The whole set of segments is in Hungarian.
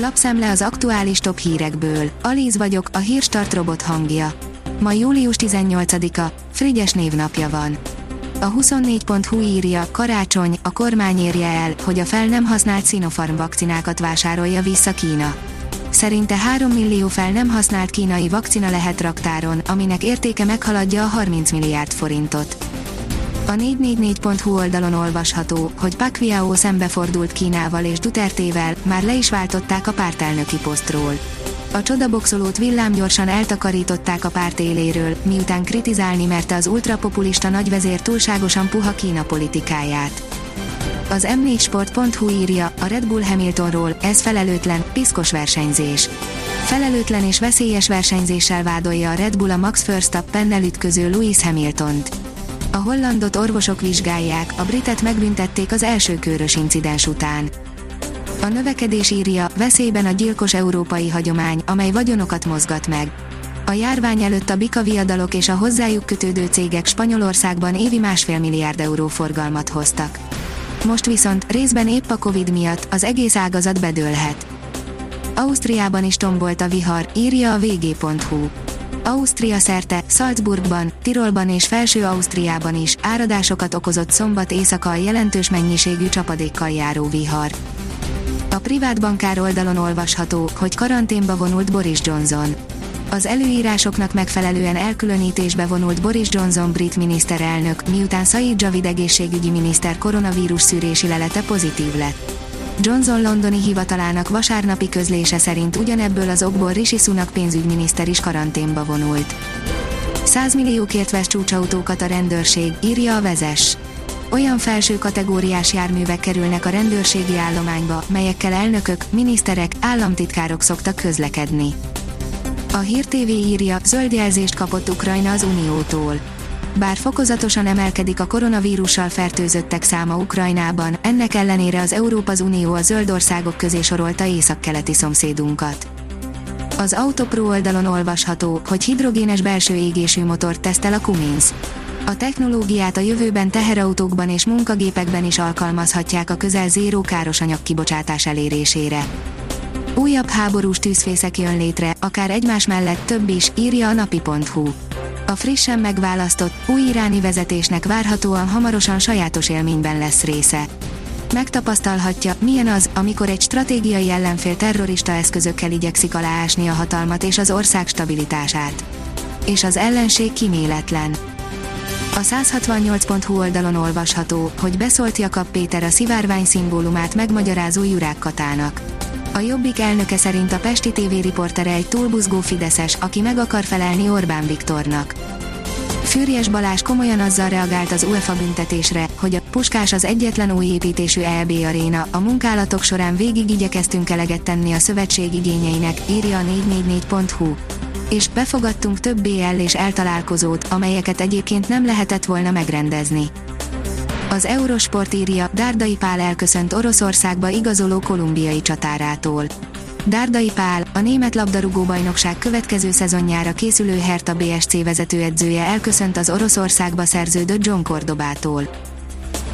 Lapszemle az aktuális top hírekből. Alíz vagyok, a hírstart robot hangja. Ma július 18-a, Frigyes névnapja van. A 24.hu írja, karácsony, a kormány érje el, hogy a fel nem használt Sinopharm vakcinákat vásárolja vissza Kína. Szerinte 3 millió fel nem használt kínai vakcina lehet raktáron, aminek értéke meghaladja a 30 milliárd forintot. A 444.hu oldalon olvasható, hogy Pacquiao szembefordult Kínával és Dutertével, már le is váltották a pártelnöki posztról. A csodaboxolót villámgyorsan eltakarították a párt éléről, miután kritizálni merte az ultrapopulista nagyvezér túlságosan puha Kína politikáját. Az m4sport.hu írja, a Red Bull Hamiltonról, ez felelőtlen, piszkos versenyzés. Felelőtlen és veszélyes versenyzéssel vádolja a Red Bull a Max Verstappennel ütköző Lewis Hamiltont. A hollandot orvosok vizsgálják, a britet megbüntették az első körös incidens után. A növekedés írja, veszélyben a gyilkos európai hagyomány, amely vagyonokat mozgat meg. A járvány előtt a bika viadalok és a hozzájuk kötődő cégek Spanyolországban évi másfél milliárd euró forgalmat hoztak. Most viszont, részben épp a Covid miatt, az egész ágazat bedőlhet. Ausztriában is tombolt a vihar, írja a vg.hu. Ausztria szerte, Salzburgban, Tirolban és Felső Ausztriában is áradásokat okozott szombat éjszaka a jelentős mennyiségű csapadékkal járó vihar. A privát bankár oldalon olvasható, hogy karanténba vonult Boris Johnson. Az előírásoknak megfelelően elkülönítésbe vonult Boris Johnson brit miniszterelnök, miután Said Javid egészségügyi miniszter koronavírus szűrési lelete pozitív lett. Johnson londoni hivatalának vasárnapi közlése szerint ugyanebből az okból Rishi Sunak pénzügyminiszter is karanténba vonult. 100 milliókért vesz csúcsautókat a rendőrség, írja a vezes. Olyan felső kategóriás járművek kerülnek a rendőrségi állományba, melyekkel elnökök, miniszterek, államtitkárok szoktak közlekedni. A Hír TV írja, zöld jelzést kapott Ukrajna az Uniótól. Bár fokozatosan emelkedik a koronavírussal fertőzöttek száma Ukrajnában, ennek ellenére az Európa Unió a zöld országok közé sorolta északkeleti szomszédunkat. Az Autopro oldalon olvasható, hogy hidrogénes belső égésű motort tesztel a Cummins. A technológiát a jövőben teherautókban és munkagépekben is alkalmazhatják a közel zéró anyag kibocsátás elérésére. Újabb háborús tűzfészek jön létre, akár egymás mellett több is, írja a napi.hu. A frissen megválasztott, új iráni vezetésnek várhatóan hamarosan sajátos élményben lesz része. Megtapasztalhatja, milyen az, amikor egy stratégiai ellenfél terrorista eszközökkel igyekszik aláásni a hatalmat és az ország stabilitását. És az ellenség kiméletlen. A 168.hu oldalon olvasható, hogy beszólt Jakab Péter a szivárvány szimbólumát megmagyarázó Jurák Katának. A Jobbik elnöke szerint a Pesti TV riportere egy túlbuzgó Fideszes, aki meg akar felelni Orbán Viktornak. Fűrjes Balázs komolyan azzal reagált az UEFA büntetésre, hogy a Puskás az egyetlen új építésű EB aréna, a munkálatok során végig igyekeztünk eleget tenni a szövetség igényeinek, írja a 444.hu. És befogadtunk több BL és eltalálkozót, amelyeket egyébként nem lehetett volna megrendezni. Az Eurosport írja, Dárdai Pál elköszönt Oroszországba igazoló kolumbiai csatárától. Dárdai Pál, a német labdarúgó bajnokság következő szezonjára készülő Hertha BSC vezetőedzője elköszönt az Oroszországba szerződött John Cordobától.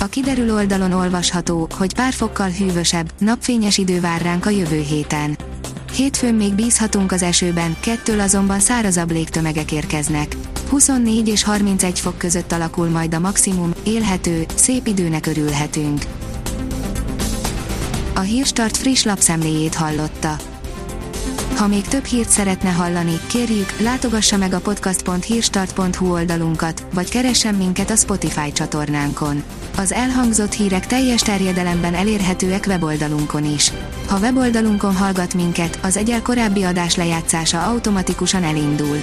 A kiderül oldalon olvasható, hogy pár fokkal hűvösebb, napfényes idő vár ránk a jövő héten. Hétfőn még bízhatunk az esőben, kettől azonban szárazabb légtömegek érkeznek. 24 és 31 fok között alakul majd a maximum, élhető, szép időnek örülhetünk. A Hírstart friss lapszemléjét hallotta. Ha még több hírt szeretne hallani, kérjük, látogassa meg a podcast.hírstart.hu oldalunkat, vagy keressen minket a Spotify csatornánkon. Az elhangzott hírek teljes terjedelemben elérhetőek weboldalunkon is. Ha weboldalunkon hallgat minket, az egyel korábbi adás lejátszása automatikusan elindul.